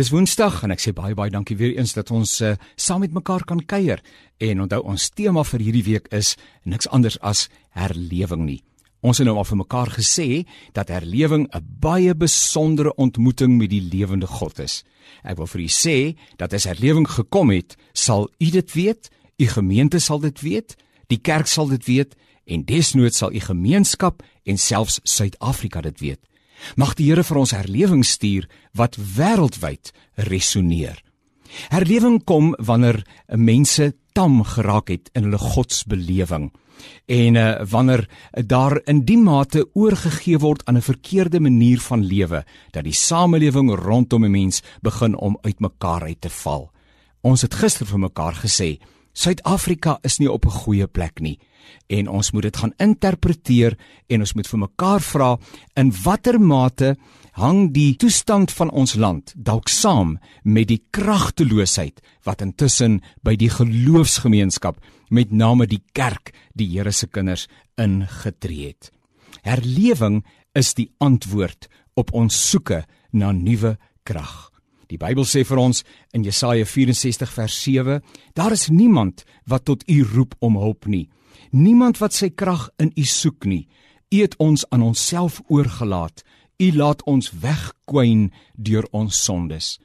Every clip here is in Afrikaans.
Dis Woensdag en ek sê baie baie dankie weer eens dat ons uh, saam met mekaar kan kuier. En onthou ons tema vir hierdie week is niks anders as herlewing nie. Ons het nou al vir mekaar gesê dat herlewing 'n baie besondere ontmoeting met die lewende God is. Ek wil vir u sê dat as herlewing gekom het, sal u dit weet, u gemeente sal dit weet, die kerk sal dit weet en desnoods sal u gemeenskap en selfs Suid-Afrika dit weet. Mag die Here vir ons herlewing stuur wat wêreldwyd resoneer. Herlewing kom wanneer mense tam geraak het in hulle godsbelewing en uh, wanneer daar in die mate oorgegee word aan 'n verkeerde manier van lewe dat die samelewing rondom 'n mens begin om uitmekaar uit te val. Ons het gister vir mekaar gesê Suid-Afrika is nie op 'n goeie plek nie en ons moet dit gaan interpreteer en ons moet vir mekaar vra in watter mate hang die toestand van ons land dalk saam met die kragteloosheid wat intussen by die geloofsgemeenskap met name die kerk die Here se kinders ingetree het. Herlewing is die antwoord op ons soeke na nuwe krag. Die Bybel sê vir ons in Jesaja 64 vers 7: Daar is niemand wat tot U roep om hulp nie. Niemand wat sy krag in U soek nie. U het ons aan onsself oorgelaat. U laat ons wegkwyn deur ons sondes.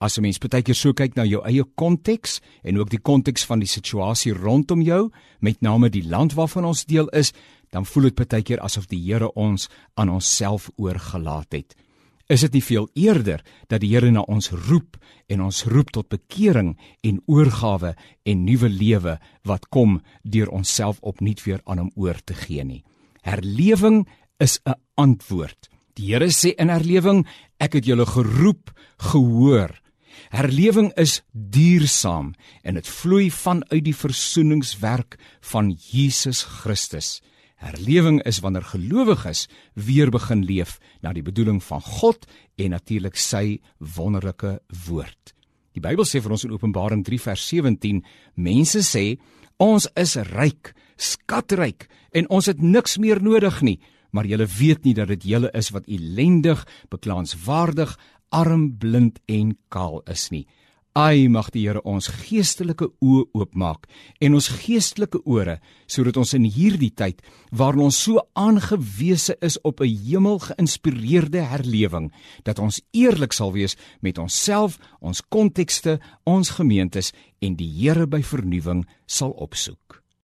As 'n mens baie keer so kyk na jou eie konteks en ook die konteks van die situasie rondom jou, met name die land waarvan ons deel is, dan voel dit baie keer asof die Here ons aan onsself oorgelaat het. Is dit nie veel eerder dat die Here na ons roep en ons roep tot bekering en oorgawe en nuwe lewe wat kom deur onsself opnuut weer aan hom oor te gee nie. Herlewing is 'n antwoord. Die Here sê in herlewing, ek het julle geroep, gehoor. Herlewing is duursaam en dit vloei vanuit die versoeningswerk van Jesus Christus. Herlewing is wanneer gelowiges weer begin leef na die bedoeling van God en natuurlik sy wonderlike woord. Die Bybel sê vir ons in Openbaring 3 vers 17, mense sê ons is ryk, skatryk en ons het niks meer nodig nie, maar julle weet nie dat dit julle is wat ellendig, beklaanswaardig, arm, blind en kaal is nie. Ai mag die Here ons geestelike oë oopmaak en ons geestelike ore sodat ons in hierdie tyd waarin ons so aangewese is op 'n hemel geïnspireerde herlewing dat ons eerlik sal wees met onsself, ons kontekste, ons gemeentes en die Here by vernuwing sal opsoek.